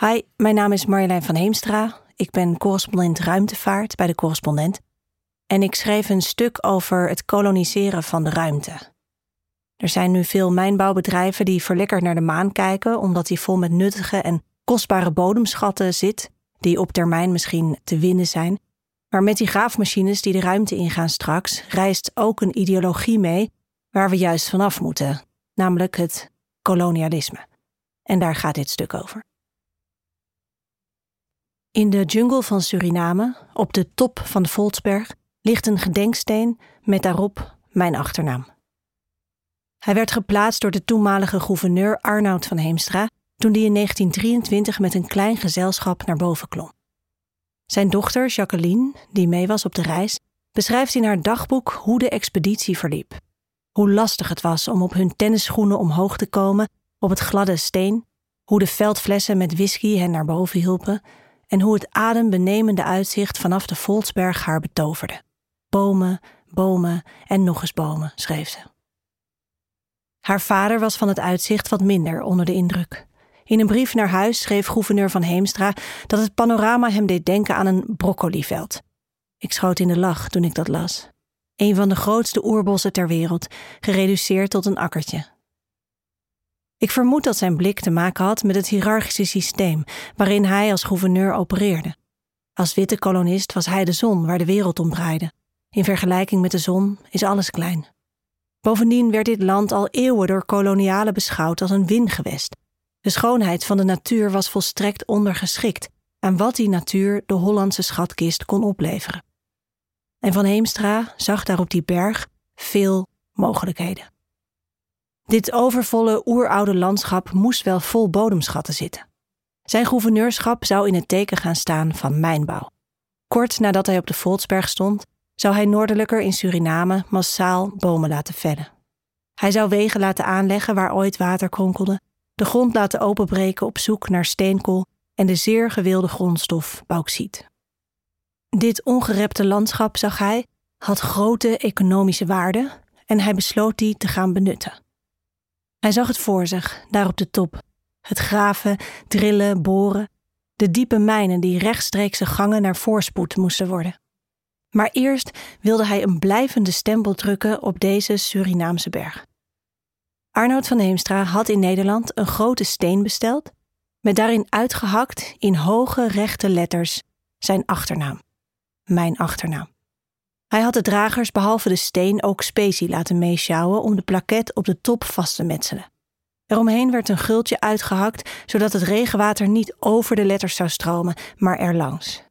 Hi, mijn naam is Marjolein van Heemstra. Ik ben correspondent ruimtevaart bij de correspondent. En ik schreef een stuk over het koloniseren van de ruimte. Er zijn nu veel mijnbouwbedrijven die verlekkerd naar de maan kijken, omdat die vol met nuttige en kostbare bodemschatten zit, die op termijn misschien te winnen zijn. Maar met die graafmachines die de ruimte ingaan straks, reist ook een ideologie mee waar we juist vanaf moeten, namelijk het kolonialisme. En daar gaat dit stuk over. In de jungle van Suriname, op de top van de Voltsberg, ligt een gedenksteen met daarop mijn achternaam. Hij werd geplaatst door de toenmalige gouverneur Arnoud van Heemstra toen hij in 1923 met een klein gezelschap naar boven klom. Zijn dochter Jacqueline, die mee was op de reis, beschrijft in haar dagboek hoe de expeditie verliep. Hoe lastig het was om op hun tennisschoenen omhoog te komen op het gladde steen, hoe de veldflessen met whisky hen naar boven hielpen en hoe het adembenemende uitzicht vanaf de Voltsberg haar betoverde. Bomen, bomen en nog eens bomen, schreef ze. Haar vader was van het uitzicht wat minder onder de indruk. In een brief naar huis schreef gouverneur van Heemstra dat het panorama hem deed denken aan een broccoliveld. Ik schoot in de lach toen ik dat las. Een van de grootste oerbossen ter wereld, gereduceerd tot een akkertje. Ik vermoed dat zijn blik te maken had met het hiërarchische systeem waarin hij als gouverneur opereerde. Als witte kolonist was hij de zon waar de wereld om draaide. In vergelijking met de zon is alles klein. Bovendien werd dit land al eeuwen door kolonialen beschouwd als een wingewest. De schoonheid van de natuur was volstrekt ondergeschikt aan wat die natuur de Hollandse schatkist kon opleveren. En Van Heemstra zag daar op die berg veel mogelijkheden. Dit overvolle oeroude landschap moest wel vol bodemschatten zitten. Zijn gouverneurschap zou in het teken gaan staan van mijnbouw. Kort nadat hij op de Voltsberg stond, zou hij noordelijker in Suriname massaal bomen laten vellen. Hij zou wegen laten aanleggen waar ooit water kronkelde, de grond laten openbreken op zoek naar steenkool en de zeer gewilde grondstof bauxiet. Dit ongerepte landschap, zag hij, had grote economische waarde en hij besloot die te gaan benutten. Hij zag het voor zich, daar op de top. Het graven, drillen, boren. De diepe mijnen die rechtstreekse gangen naar voorspoed moesten worden. Maar eerst wilde hij een blijvende stempel drukken op deze Surinaamse berg. Arnoud van Heemstra had in Nederland een grote steen besteld, met daarin uitgehakt in hoge rechte letters zijn achternaam. Mijn achternaam. Hij had de dragers behalve de steen ook specie laten meesjouwen om de plaket op de top vast te metselen. Eromheen werd een gultje uitgehakt, zodat het regenwater niet over de letters zou stromen, maar erlangs.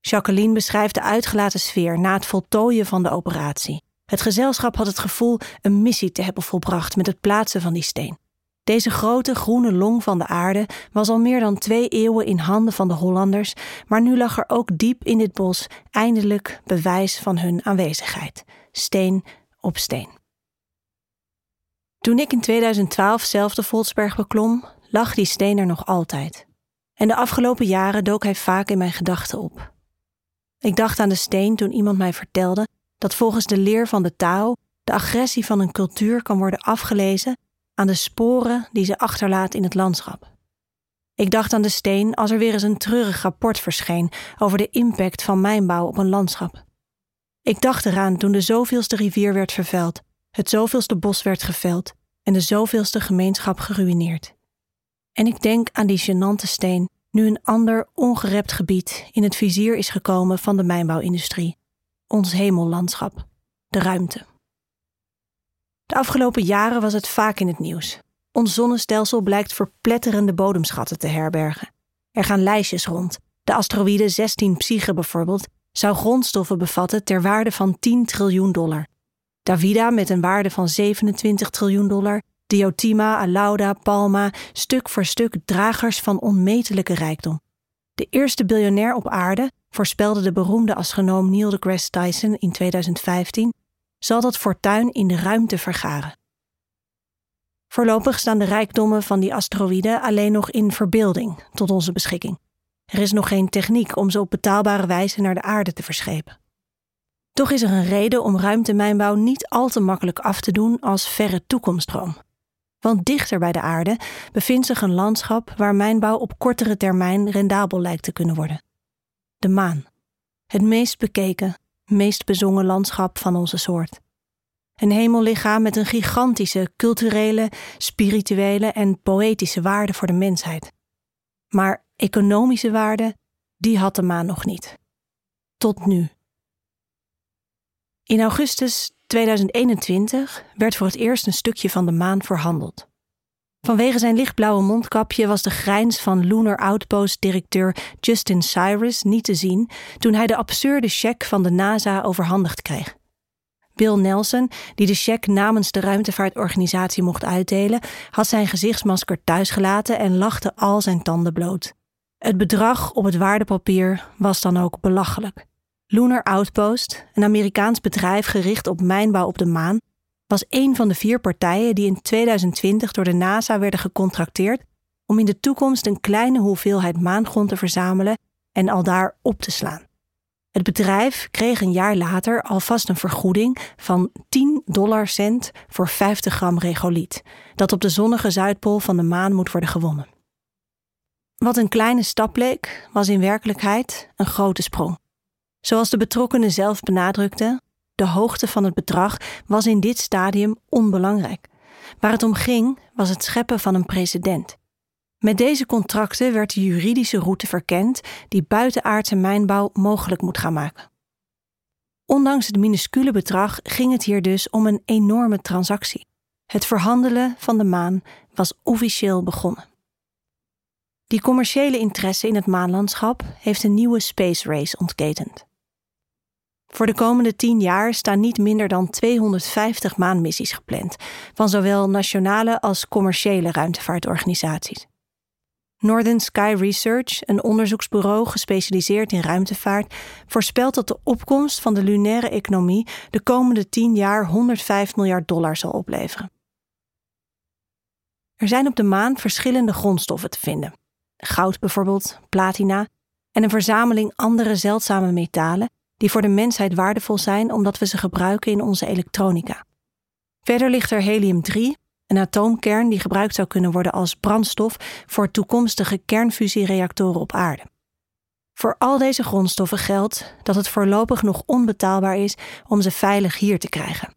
Jacqueline beschrijft de uitgelaten sfeer na het voltooien van de operatie. Het gezelschap had het gevoel een missie te hebben volbracht met het plaatsen van die steen. Deze grote groene long van de aarde was al meer dan twee eeuwen in handen van de Hollanders, maar nu lag er ook diep in dit bos eindelijk bewijs van hun aanwezigheid: steen op steen. Toen ik in 2012 zelf de Voltsberg beklom, lag die steen er nog altijd. En de afgelopen jaren dook hij vaak in mijn gedachten op. Ik dacht aan de steen toen iemand mij vertelde dat volgens de leer van de Tao de agressie van een cultuur kan worden afgelezen aan de sporen die ze achterlaat in het landschap. Ik dacht aan de steen als er weer eens een treurig rapport verscheen over de impact van mijnbouw op een landschap. Ik dacht eraan toen de zoveelste rivier werd vervuild, het zoveelste bos werd geveld en de zoveelste gemeenschap geruïneerd. En ik denk aan die gênante steen nu een ander ongerept gebied in het vizier is gekomen van de mijnbouwindustrie, ons hemellandschap, de ruimte. De afgelopen jaren was het vaak in het nieuws. Ons zonnestelsel blijkt verpletterende bodemschatten te herbergen. Er gaan lijstjes rond. De asteroïde 16 Psyche bijvoorbeeld zou grondstoffen bevatten ter waarde van 10 triljoen dollar. Davida met een waarde van 27 triljoen dollar. Diotima, Alauda, Palma, stuk voor stuk dragers van onmetelijke rijkdom. De eerste biljonair op aarde, voorspelde de beroemde astronoom Neil deGrasse Tyson in 2015, zal dat fortuin in de ruimte vergaren. Voorlopig staan de rijkdommen van die asteroïden alleen nog in verbeelding tot onze beschikking. Er is nog geen techniek om ze op betaalbare wijze naar de aarde te verschepen. Toch is er een reden om ruimtemijnbouw niet al te makkelijk af te doen als verre toekomstdroom. Want dichter bij de aarde bevindt zich een landschap waar mijnbouw op kortere termijn rendabel lijkt te kunnen worden. De maan. Het meest bekeken, meest bezongen landschap van onze soort. Een hemellichaam met een gigantische culturele, spirituele en poëtische waarde voor de mensheid. Maar economische waarde, die had de maan nog niet. Tot nu. In augustus 2021 werd voor het eerst een stukje van de maan verhandeld. Vanwege zijn lichtblauwe mondkapje was de grijns van Lunar Outpost-directeur Justin Cyrus niet te zien toen hij de absurde cheque van de NASA overhandigd kreeg. Bill Nelson, die de cheque namens de ruimtevaartorganisatie mocht uitdelen, had zijn gezichtsmasker thuisgelaten en lachte al zijn tanden bloot. Het bedrag op het waardepapier was dan ook belachelijk. Lunar Outpost, een Amerikaans bedrijf gericht op mijnbouw op de maan, was een van de vier partijen die in 2020 door de NASA werden gecontracteerd om in de toekomst een kleine hoeveelheid maangrond te verzamelen en aldaar op te slaan. Het bedrijf kreeg een jaar later alvast een vergoeding van 10 dollar cent voor 50 gram regoliet, dat op de zonnige Zuidpool van de maan moet worden gewonnen. Wat een kleine stap leek, was in werkelijkheid een grote sprong. Zoals de betrokkenen zelf benadrukten, de hoogte van het bedrag was in dit stadium onbelangrijk. Waar het om ging, was het scheppen van een precedent. Met deze contracten werd de juridische route verkend die buitenaardse mijnbouw mogelijk moet gaan maken. Ondanks het minuscule bedrag ging het hier dus om een enorme transactie. Het verhandelen van de maan was officieel begonnen. Die commerciële interesse in het maanlandschap heeft een nieuwe space race ontketend. Voor de komende tien jaar staan niet minder dan 250 maanmissies gepland, van zowel nationale als commerciële ruimtevaartorganisaties. Northern Sky Research, een onderzoeksbureau gespecialiseerd in ruimtevaart, voorspelt dat de opkomst van de lunaire economie de komende 10 jaar 105 miljard dollar zal opleveren. Er zijn op de maan verschillende grondstoffen te vinden. Goud bijvoorbeeld, platina en een verzameling andere zeldzame metalen die voor de mensheid waardevol zijn omdat we ze gebruiken in onze elektronica. Verder ligt er helium-3, een atoomkern die gebruikt zou kunnen worden als brandstof voor toekomstige kernfusiereactoren op aarde. Voor al deze grondstoffen geldt dat het voorlopig nog onbetaalbaar is om ze veilig hier te krijgen.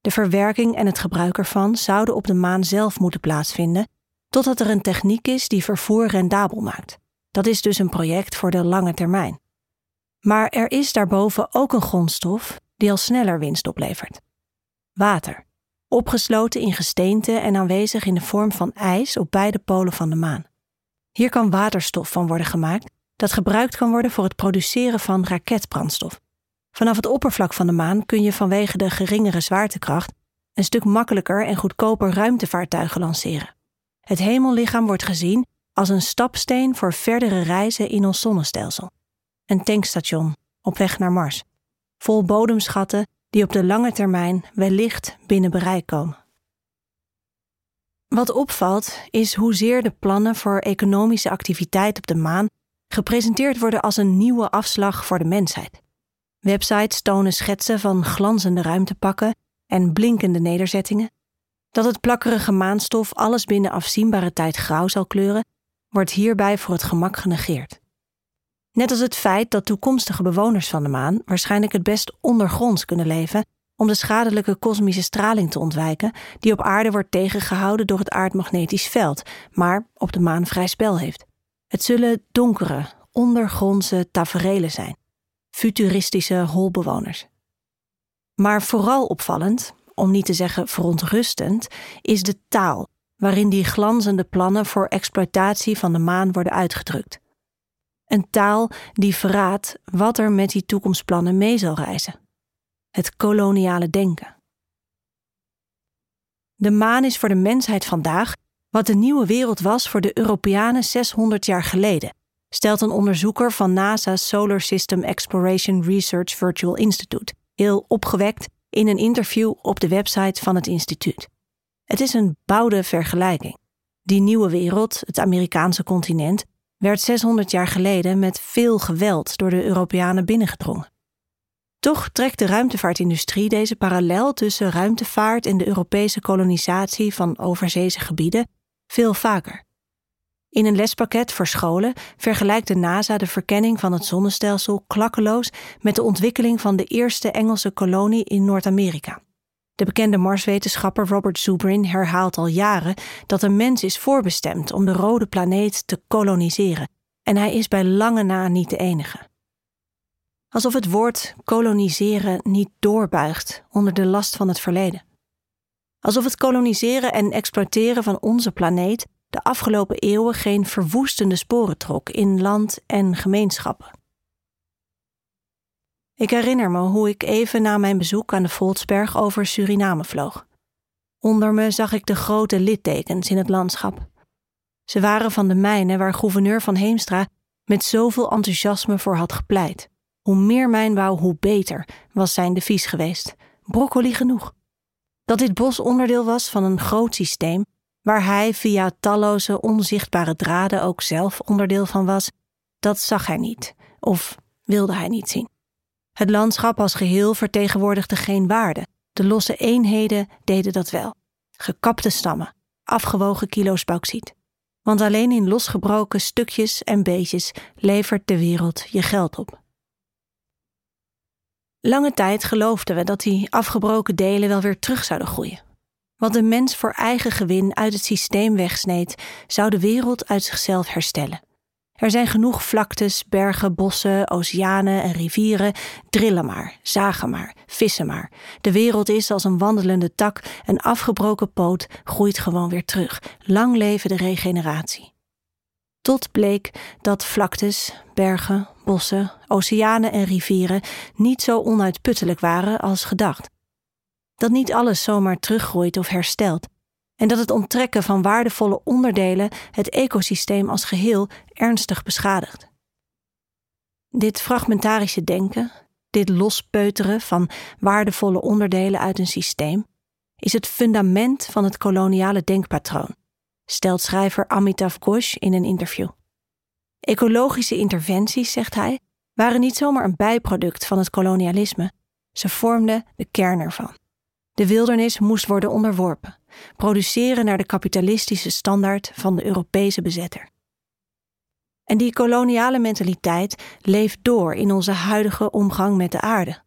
De verwerking en het gebruik ervan zouden op de maan zelf moeten plaatsvinden, totdat er een techniek is die vervoer rendabel maakt. Dat is dus een project voor de lange termijn. Maar er is daarboven ook een grondstof die al sneller winst oplevert: water opgesloten in gesteente en aanwezig in de vorm van ijs op beide polen van de maan. Hier kan waterstof van worden gemaakt, dat gebruikt kan worden voor het produceren van raketbrandstof. Vanaf het oppervlak van de maan kun je vanwege de geringere zwaartekracht een stuk makkelijker en goedkoper ruimtevaartuigen lanceren. Het hemellichaam wordt gezien als een stapsteen voor verdere reizen in ons zonnestelsel. Een tankstation op weg naar Mars, vol bodemschatten die op de lange termijn wellicht binnen bereik komen. Wat opvalt is hoezeer de plannen voor economische activiteit op de maan gepresenteerd worden als een nieuwe afslag voor de mensheid. Websites tonen schetsen van glanzende ruimtepakken en blinkende nederzettingen. Dat het plakkerige maanstof alles binnen afzienbare tijd grauw zal kleuren, wordt hierbij voor het gemak genegeerd. Net als het feit dat toekomstige bewoners van de maan waarschijnlijk het best ondergronds kunnen leven om de schadelijke kosmische straling te ontwijken die op aarde wordt tegengehouden door het aardmagnetisch veld, maar op de maan vrij spel heeft. Het zullen donkere, ondergrondse taferelen zijn, futuristische holbewoners. Maar vooral opvallend, om niet te zeggen verontrustend, is de taal waarin die glanzende plannen voor exploitatie van de maan worden uitgedrukt. Een taal die verraadt wat er met die toekomstplannen mee zal reizen. Het koloniale denken. De maan is voor de mensheid vandaag wat de nieuwe wereld was voor de Europeanen 600 jaar geleden, stelt een onderzoeker van NASA's Solar System Exploration Research Virtual Institute, heel opgewekt in een interview op de website van het instituut. Het is een boude vergelijking. Die nieuwe wereld, het Amerikaanse continent, werd 600 jaar geleden met veel geweld door de Europeanen binnengedrongen. Toch trekt de ruimtevaartindustrie deze parallel tussen ruimtevaart en de Europese kolonisatie van overzeese gebieden veel vaker. In een lespakket voor scholen vergelijkt de NASA de verkenning van het zonnestelsel klakkeloos met de ontwikkeling van de eerste Engelse kolonie in Noord-Amerika. De bekende Marswetenschapper Robert Zubrin herhaalt al jaren dat een mens is voorbestemd om de rode planeet te koloniseren, en hij is bij lange na niet de enige. Alsof het woord koloniseren niet doorbuigt onder de last van het verleden. Alsof het koloniseren en exploiteren van onze planeet de afgelopen eeuwen geen verwoestende sporen trok in land en gemeenschappen. Ik herinner me hoe ik even na mijn bezoek aan de Voltsberg over Suriname vloog. Onder me zag ik de grote littekens in het landschap. Ze waren van de mijnen waar gouverneur van Heemstra met zoveel enthousiasme voor had gepleit. Hoe meer mijnbouw, hoe beter, was zijn devies geweest. Broccoli genoeg. Dat dit bos onderdeel was van een groot systeem, waar hij via talloze onzichtbare draden ook zelf onderdeel van was, dat zag hij niet, of wilde hij niet zien. Het landschap als geheel vertegenwoordigde geen waarde. De losse eenheden deden dat wel. Gekapte stammen, afgewogen kilo's bauxiet. Want alleen in losgebroken stukjes en beetjes levert de wereld je geld op. Lange tijd geloofden we dat die afgebroken delen wel weer terug zouden groeien. Wat de mens voor eigen gewin uit het systeem wegsneed, zou de wereld uit zichzelf herstellen. Er zijn genoeg vlaktes, bergen, bossen, oceanen en rivieren. Drillen maar, zagen maar, vissen maar. De wereld is als een wandelende tak, een afgebroken poot groeit gewoon weer terug. Lang leven de regeneratie. Tot bleek dat vlaktes, bergen, bossen, oceanen en rivieren niet zo onuitputtelijk waren als gedacht. Dat niet alles zomaar teruggroeit of herstelt, en dat het onttrekken van waardevolle onderdelen het ecosysteem als geheel ernstig beschadigt. Dit fragmentarische denken, dit lospeuteren van waardevolle onderdelen uit een systeem, is het fundament van het koloniale denkpatroon, stelt schrijver Amitav Ghosh in een interview. Ecologische interventies, zegt hij, waren niet zomaar een bijproduct van het kolonialisme, ze vormden de kern ervan. De wildernis moest worden onderworpen, produceren naar de kapitalistische standaard van de Europese bezetter. En die koloniale mentaliteit leeft door in onze huidige omgang met de aarde.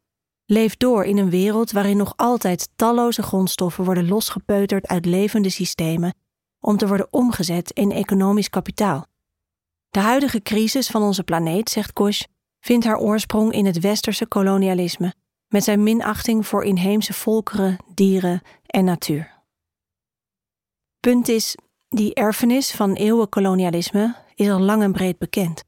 Leeft door in een wereld waarin nog altijd talloze grondstoffen worden losgepeuterd uit levende systemen om te worden omgezet in economisch kapitaal. De huidige crisis van onze planeet, zegt Koch, vindt haar oorsprong in het westerse kolonialisme met zijn minachting voor inheemse volkeren, dieren en natuur. Punt is, die erfenis van eeuwenkolonialisme is al lang en breed bekend.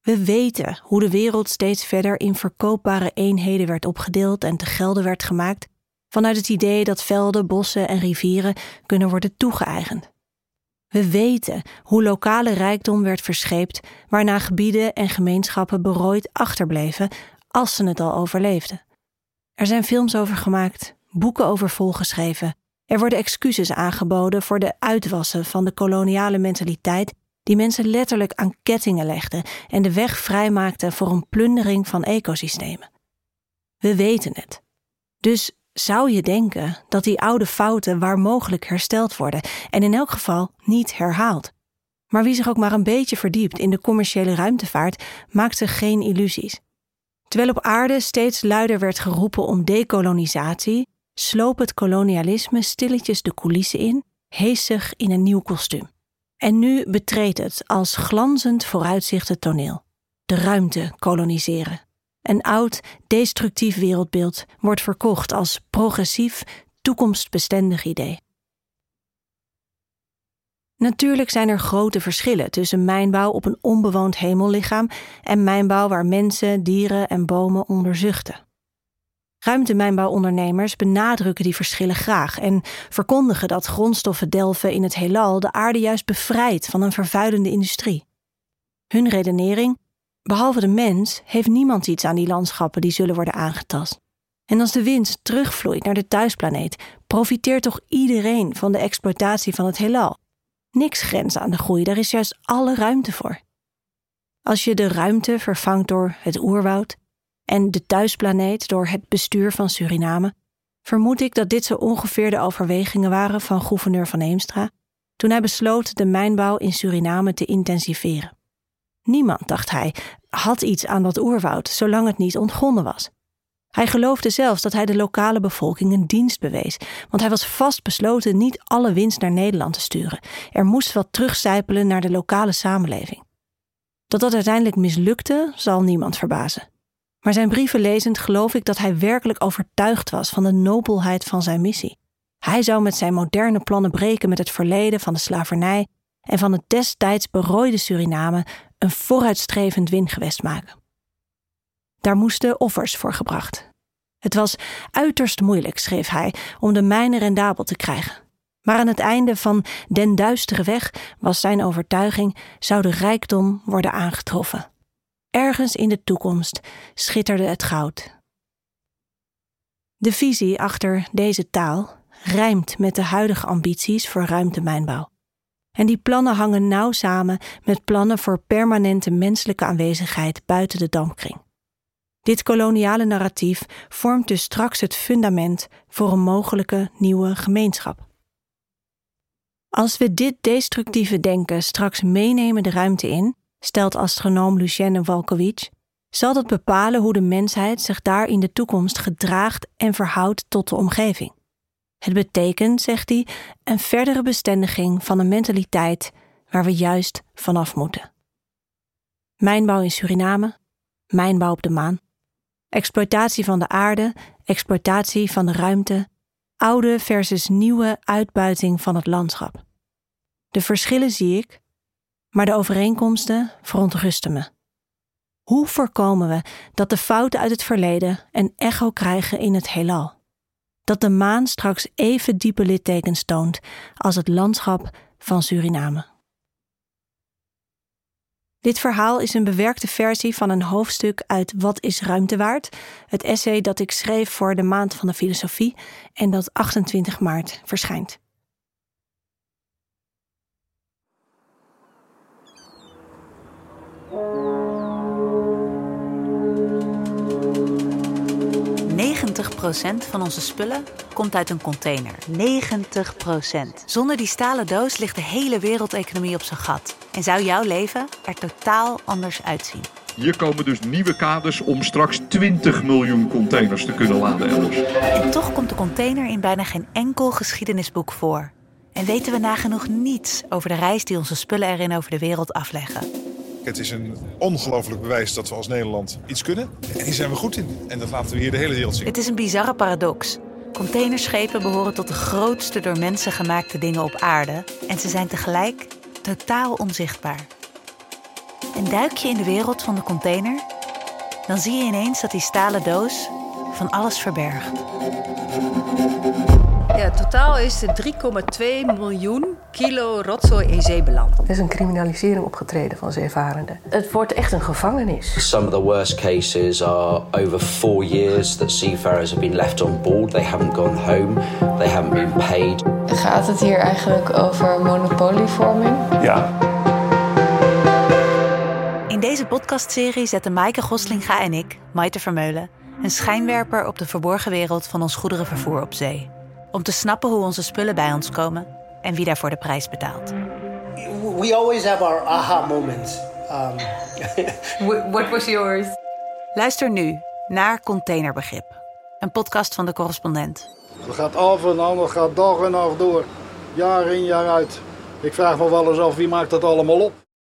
We weten hoe de wereld steeds verder in verkoopbare eenheden werd opgedeeld en te gelden werd gemaakt vanuit het idee dat velden, bossen en rivieren kunnen worden toegeëigend. We weten hoe lokale rijkdom werd verscheept, waarna gebieden en gemeenschappen berooid achterbleven als ze het al overleefden. Er zijn films over gemaakt, boeken over volgeschreven. Er worden excuses aangeboden voor de uitwassen van de koloniale mentaliteit die mensen letterlijk aan kettingen legden en de weg vrijmaakten voor een plundering van ecosystemen. We weten het. Dus zou je denken dat die oude fouten waar mogelijk hersteld worden en in elk geval niet herhaald. Maar wie zich ook maar een beetje verdiept in de commerciële ruimtevaart, maakt zich geen illusies. Terwijl op aarde steeds luider werd geroepen om dekolonisatie, sloop het kolonialisme stilletjes de coulissen in, heesig in een nieuw kostuum. En nu betreedt het als glanzend vooruitzicht toneel. De ruimte koloniseren. Een oud, destructief wereldbeeld wordt verkocht als progressief, toekomstbestendig idee. Natuurlijk zijn er grote verschillen tussen mijnbouw op een onbewoond hemellichaam en mijnbouw waar mensen, dieren en bomen onder zuchten. Ruimtemijnbouwondernemers benadrukken die verschillen graag en verkondigen dat grondstoffen delven in het heelal de aarde juist bevrijdt van een vervuilende industrie. Hun redenering: behalve de mens heeft niemand iets aan die landschappen die zullen worden aangetast. En als de wind terugvloeit naar de thuisplaneet, profiteert toch iedereen van de exploitatie van het heelal niks grenzen aan de groei, daar is juist alle ruimte voor. Als je de ruimte vervangt door het oerwoud, en de thuisplaneet door het bestuur van Suriname, vermoed ik dat dit zo ongeveer de overwegingen waren van gouverneur van Eemstra toen hij besloot de mijnbouw in Suriname te intensiveren. Niemand, dacht hij, had iets aan dat oerwoud zolang het niet ontgonnen was. Hij geloofde zelfs dat hij de lokale bevolking een dienst bewees, want hij was vastbesloten niet alle winst naar Nederland te sturen. Er moest wat terugcijpelen naar de lokale samenleving. Dat dat uiteindelijk mislukte, zal niemand verbazen. Maar zijn brieven lezend geloof ik dat hij werkelijk overtuigd was van de nobelheid van zijn missie. Hij zou met zijn moderne plannen breken met het verleden van de slavernij en van het destijds berooide Suriname een vooruitstrevend wingewest maken. Daar moesten offers voor gebracht. Het was uiterst moeilijk, schreef hij, om de mijnen rendabel te krijgen. Maar aan het einde van den duistere weg was zijn overtuiging zou de rijkdom worden aangetroffen. Ergens in de toekomst schitterde het goud. De visie achter deze taal rijmt met de huidige ambities voor ruimtemijnbouw. En die plannen hangen nauw samen met plannen voor permanente menselijke aanwezigheid buiten de dampkring. Dit koloniale narratief vormt dus straks het fundament voor een mogelijke nieuwe gemeenschap. Als we dit destructieve denken straks meenemen de ruimte in, stelt astronoom Lucienne Walkowicz, zal dat bepalen hoe de mensheid zich daar in de toekomst gedraagt en verhoudt tot de omgeving. Het betekent, zegt hij, een verdere bestendiging van een mentaliteit waar we juist vanaf moeten. Mijnbouw in Suriname, mijnbouw op de maan, exploitatie van de aarde, exploitatie van de ruimte, oude versus nieuwe uitbuiting van het landschap. De verschillen zie ik, maar de overeenkomsten verontrusten me. Hoe voorkomen we dat de fouten uit het verleden een echo krijgen in het heelal? Dat de maan straks even diepe littekens toont als het landschap van Suriname. Dit verhaal is een bewerkte versie van een hoofdstuk uit Wat is ruimte waard? Het essay dat ik schreef voor de Maand van de Filosofie en dat 28 maart verschijnt. Van onze spullen komt uit een container. 90% Zonder die stalen doos ligt de hele wereldeconomie op zijn gat. En zou jouw leven er totaal anders uitzien. Hier komen dus nieuwe kaders om straks 20 miljoen containers te kunnen laden elders. En toch komt de container in bijna geen enkel geschiedenisboek voor. En weten we nagenoeg niets over de reis die onze spullen erin over de wereld afleggen. Het is een ongelooflijk bewijs dat we als Nederland iets kunnen. En hier zijn we goed in. En dat laten we hier de hele wereld zien. Het is een bizarre paradox. Containerschepen behoren tot de grootste door mensen gemaakte dingen op aarde. En ze zijn tegelijk totaal onzichtbaar. En duik je in de wereld van de container, dan zie je ineens dat die stalen doos van alles verbergt. Ja, totaal is er 3,2 miljoen kilo rotzooi in zee beland. Er is een criminalisering opgetreden van zeevarenden. Het wordt echt een gevangenis. Some of the worst cases are over four years that seafarers have been left on board. They haven't gone home. They haven't been paid. Gaat het hier eigenlijk over monopolievorming? Ja. In deze podcastserie zetten Maaike Goslinga en ik, Maite Vermeulen, een schijnwerper op de verborgen wereld van ons goederenvervoer op zee om te snappen hoe onze spullen bij ons komen en wie daarvoor de prijs betaalt. We always have our aha moments. Um... What was yours? Luister nu naar Containerbegrip, een podcast van de correspondent. Het gaat af en aan, het gaat dag en nacht door, jaar in jaar uit. Ik vraag me wel eens af wie maakt dat allemaal op.